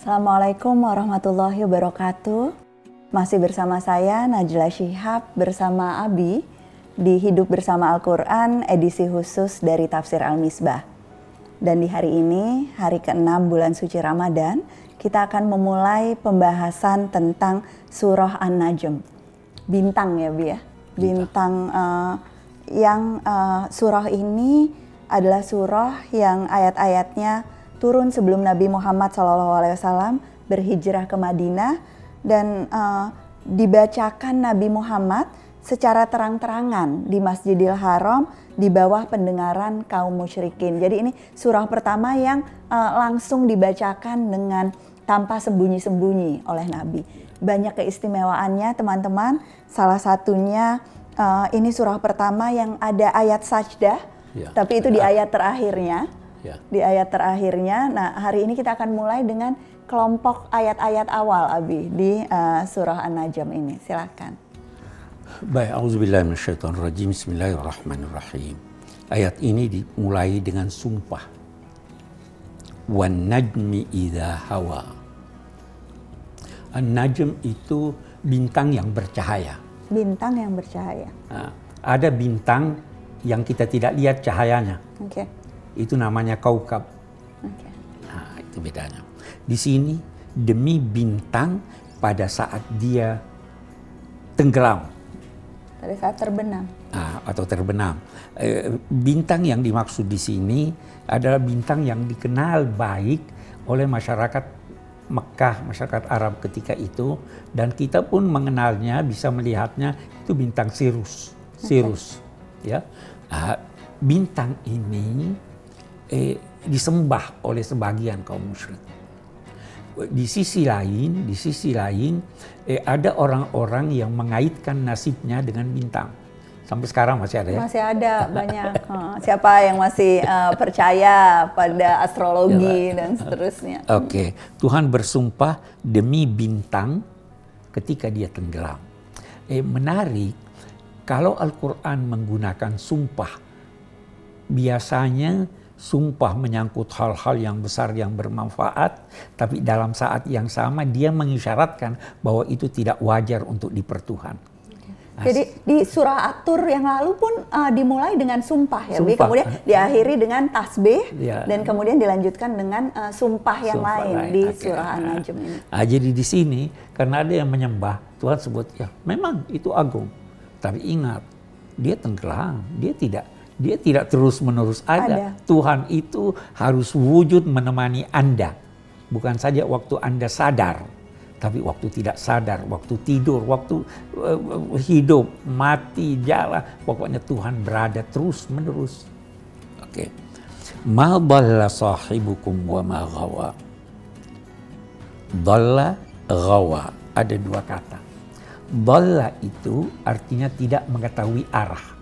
Assalamualaikum warahmatullahi wabarakatuh. Masih bersama saya Najla Shihab bersama Abi di Hidup Bersama Al-Quran edisi khusus dari Tafsir Al-Misbah. Dan di hari ini, hari ke-6 bulan suci Ramadan, kita akan memulai pembahasan tentang surah An-Najm. Bintang ya Bi ya? Bintang uh, yang uh, surah ini adalah surah yang ayat-ayatnya turun sebelum Nabi Muhammad SAW berhijrah ke Madinah dan uh, dibacakan Nabi Muhammad secara terang-terangan di Masjidil Haram di bawah pendengaran kaum musyrikin. Jadi ini surah pertama yang uh, langsung dibacakan dengan tanpa sembunyi-sembunyi oleh Nabi. Banyak keistimewaannya teman-teman. Salah satunya uh, ini surah pertama yang ada ayat sajdah, ya. tapi itu di ayat terakhirnya ya. di ayat terakhirnya. Nah, hari ini kita akan mulai dengan kelompok ayat-ayat awal Abi di uh, surah An-Najm ini. Silakan. Baik, auzubillahi minasyaitonirrajim. Bismillahirrahmanirrahim. Ayat ini dimulai dengan sumpah. Wan najmi idza hawa. An-Najm itu bintang yang bercahaya. Bintang yang bercahaya. Nah, ada bintang yang kita tidak lihat cahayanya. Oke. Okay itu namanya kaukab. Okay. Nah, itu bedanya. Di sini demi bintang pada saat dia tenggelam. Pada saat terbenam. Nah, atau terbenam. E, bintang yang dimaksud di sini adalah bintang yang dikenal baik oleh masyarakat Mekah, masyarakat Arab ketika itu, dan kita pun mengenalnya, bisa melihatnya itu bintang Sirus, Sirus, okay. ya. Nah, bintang ini eh, disembah oleh sebagian kaum musyrik. Di sisi lain, di sisi lain eh, ada orang-orang yang mengaitkan nasibnya dengan bintang. Sampai sekarang masih ada ya? Masih ada banyak. Siapa yang masih uh, percaya pada astrologi ya, dan seterusnya. Oke, okay. Tuhan bersumpah demi bintang ketika dia tenggelam. Eh, menarik, kalau Al-Quran menggunakan sumpah, biasanya sumpah menyangkut hal-hal yang besar yang bermanfaat, tapi dalam saat yang sama dia mengisyaratkan bahwa itu tidak wajar untuk dipertuhan. Jadi di surah Atur yang lalu pun uh, dimulai dengan sumpah ya, sumpah. kemudian diakhiri dengan tasbih ya. dan kemudian dilanjutkan dengan uh, sumpah yang sumpah lain, lain di okay. surah An-Najm ini. Nah, jadi di sini karena ada yang menyembah, Tuhan sebut ya memang itu agung. Tapi ingat, dia tenggelam, dia tidak dia tidak terus-menerus ada. ada. Tuhan itu harus wujud menemani Anda. Bukan saja waktu Anda sadar, tapi waktu tidak sadar, waktu tidur, waktu uh, hidup, mati, jalan, pokoknya Tuhan berada terus-menerus. Oke. Okay. Ma dhalla sahibukum wa ma ghawa. Dhalla ghawa. Ada dua kata. Dhalla itu artinya tidak mengetahui arah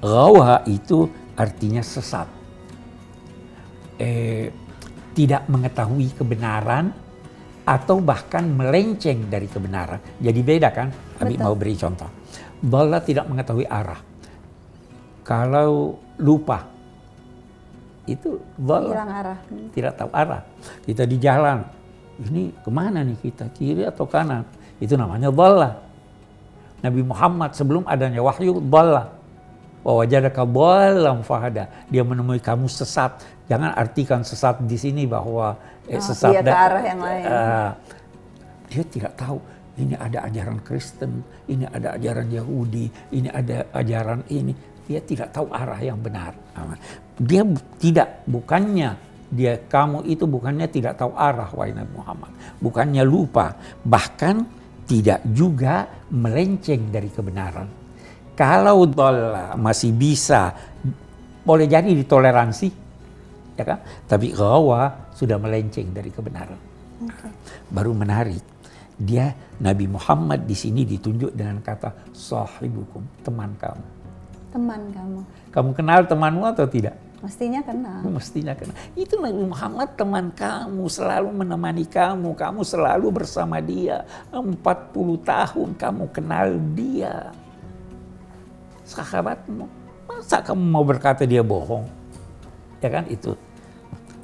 Gawa itu artinya sesat. Eh, tidak mengetahui kebenaran atau bahkan melenceng dari kebenaran. Jadi beda kan? Abi mau beri contoh. Bala tidak mengetahui arah. Kalau lupa, itu bala arah. tidak tahu arah. Kita di jalan, ini ke mana nih kita, kiri atau kanan? Itu namanya bala. Nabi Muhammad sebelum adanya wahyu bala wajadaka dhalam fahada. Dia menemui kamu sesat. Jangan artikan sesat di sini bahwa eh, oh, sesat dia ke arah yang lain. Uh, dia tidak tahu ini ada ajaran Kristen, ini ada ajaran Yahudi, ini ada ajaran ini. Dia tidak tahu arah yang benar. Dia tidak, bukannya dia kamu itu bukannya tidak tahu arah wahai Nabi Muhammad, bukannya lupa, bahkan tidak juga melenceng dari kebenaran kalau dola masih bisa, boleh jadi ditoleransi, ya kan? Tapi gawa sudah melenceng dari kebenaran. Okay. Baru menarik. Dia Nabi Muhammad di sini ditunjuk dengan kata sahibukum, teman kamu. Teman kamu. Kamu kenal temanmu atau tidak? Mestinya kenal. Mestinya kenal. Itu Nabi Muhammad teman kamu, selalu menemani kamu, kamu selalu bersama dia. 40 tahun kamu kenal dia sahabatmu. Masa kamu mau berkata dia bohong? Ya kan itu.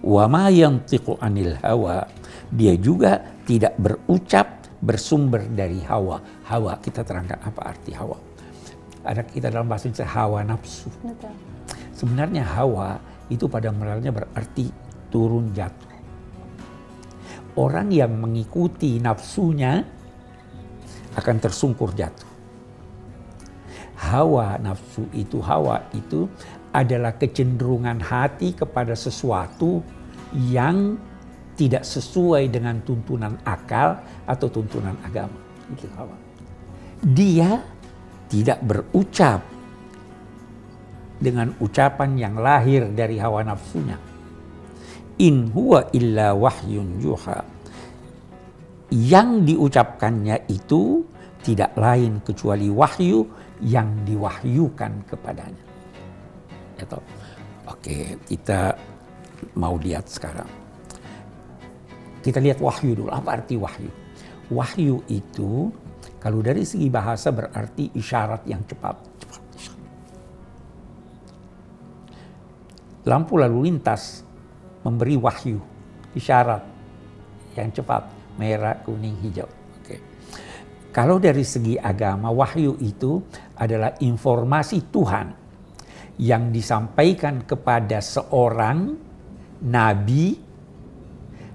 Wa ma yantiqu anil hawa. Dia juga tidak berucap bersumber dari hawa. Hawa kita terangkan apa arti hawa. Ada kita dalam bahasa Indonesia hawa nafsu. Betul. Sebenarnya hawa itu pada mulanya berarti turun jatuh. Orang yang mengikuti nafsunya akan tersungkur jatuh. Hawa nafsu itu hawa itu adalah kecenderungan hati kepada sesuatu yang tidak sesuai dengan tuntunan akal atau tuntunan agama. Itu hawa. Dia tidak berucap dengan ucapan yang lahir dari hawa nafsunya. In huwa illa wahyun yuha. Yang diucapkannya itu tidak lain kecuali wahyu yang diwahyukan kepadanya. Ya toh? Oke, kita mau lihat sekarang. Kita lihat wahyu dulu. Apa arti wahyu? Wahyu itu kalau dari segi bahasa berarti isyarat yang cepat. Lampu lalu lintas memberi wahyu, isyarat yang cepat, merah, kuning, hijau. Kalau dari segi agama, wahyu itu adalah informasi Tuhan yang disampaikan kepada seorang nabi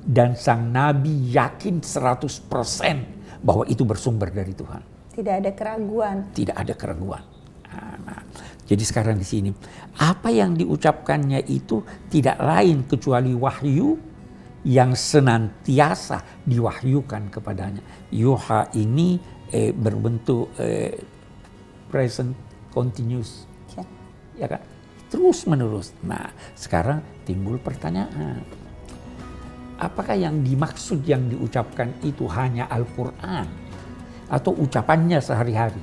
dan sang nabi yakin 100% bahwa itu bersumber dari Tuhan. Tidak ada keraguan. Tidak ada keraguan. Nah, nah, jadi sekarang di sini apa yang diucapkannya itu tidak lain kecuali wahyu yang senantiasa diwahyukan kepadanya. Yuha ini eh, berbentuk eh, present continuous. Ya. Ya kan? Terus menerus. Nah, sekarang timbul pertanyaan apakah yang dimaksud yang diucapkan itu hanya Al-Quran atau ucapannya sehari-hari?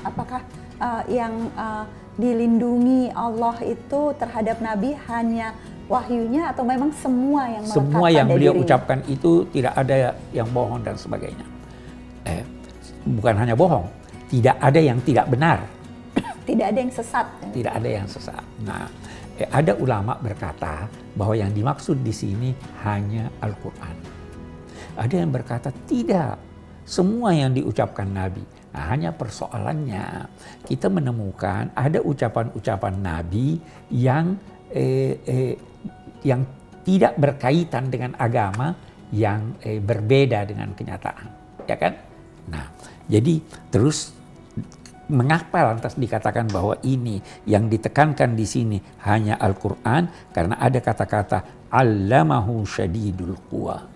Apakah uh, yang uh, dilindungi Allah itu terhadap Nabi hanya wahyunya atau memang semua yang semua yang beliau dirinya? ucapkan itu tidak ada yang bohong dan sebagainya. Eh, bukan hanya bohong, tidak ada yang tidak benar. Tidak ada yang sesat. Tidak ada yang sesat. Nah, eh, ada ulama berkata bahwa yang dimaksud di sini hanya Al-Quran. Ada yang berkata tidak, semua yang diucapkan Nabi. Nah, hanya persoalannya kita menemukan ada ucapan-ucapan Nabi yang eh, eh, yang tidak berkaitan dengan agama yang eh, berbeda dengan kenyataan, ya kan? Nah, jadi terus Mengapa lantas dikatakan bahwa ini yang ditekankan di sini hanya Al-Quran? Karena ada kata-kata Allamahu syadidul quwa.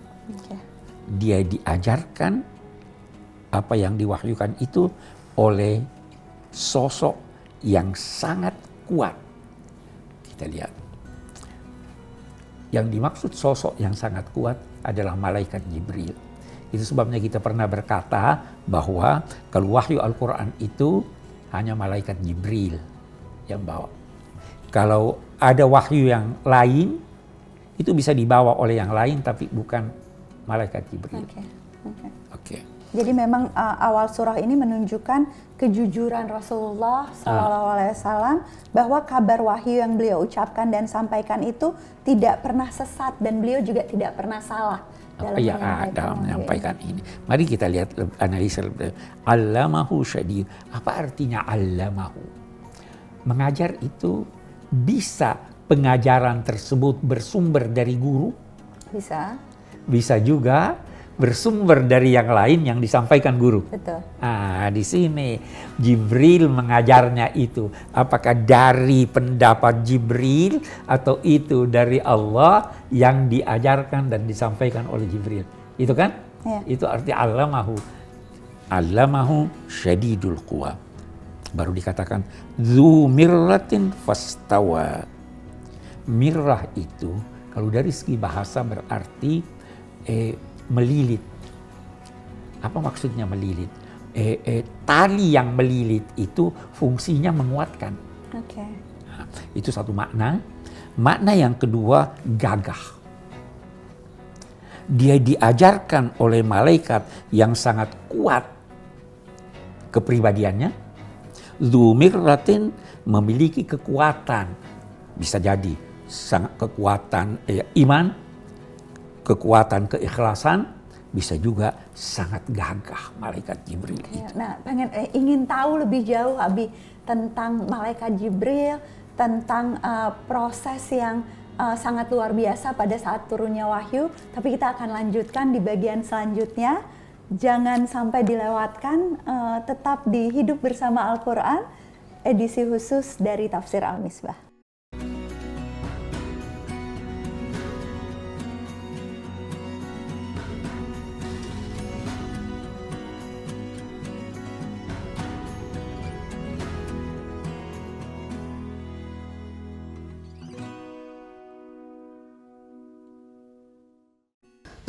Dia diajarkan apa yang diwahyukan itu oleh sosok yang sangat kuat. Kita lihat. Yang dimaksud sosok yang sangat kuat adalah malaikat Jibril itu sebabnya kita pernah berkata bahwa kalau wahyu Al-Quran itu hanya malaikat Jibril yang bawa. Kalau ada wahyu yang lain, itu bisa dibawa oleh yang lain tapi bukan malaikat Jibril. Oke. Okay. Okay. Okay. Jadi memang uh, awal surah ini menunjukkan kejujuran Rasulullah SAW bahwa kabar wahyu yang beliau ucapkan dan sampaikan itu tidak pernah sesat dan beliau juga tidak pernah salah dalam yang ada menyampaikan ini. Mari kita lihat analisa Allamahu syadid. Apa artinya allamahu? Mengajar itu bisa pengajaran tersebut bersumber dari guru? Bisa. Bisa juga bersumber dari yang lain yang disampaikan guru. Betul. Ah, di sini Jibril mengajarnya itu. Apakah dari pendapat Jibril atau itu dari Allah yang diajarkan dan disampaikan oleh Jibril? Itu kan? Ya. Itu arti allamahu. Allamahu syadidul quwa. Baru dikatakan zu mirratin fastawa. Mirrah itu kalau dari segi bahasa berarti eh, melilit. Apa maksudnya melilit? Eh, eh, tali yang melilit itu fungsinya menguatkan. Oke. Okay. Nah, itu satu makna. Makna yang kedua gagah. Dia diajarkan oleh malaikat yang sangat kuat kepribadiannya. Zumirratin memiliki kekuatan. Bisa jadi sangat kekuatan eh, iman, kekuatan keikhlasan, bisa juga sangat gagah malaikat Jibril Ya, itu. nah, pengen eh, ingin tahu lebih jauh Abi tentang malaikat Jibril, tentang eh, proses yang eh, sangat luar biasa pada saat turunnya wahyu. Tapi kita akan lanjutkan di bagian selanjutnya. Jangan sampai dilewatkan, eh, tetap di Hidup Bersama Al-Quran, edisi khusus dari Tafsir Al-Misbah.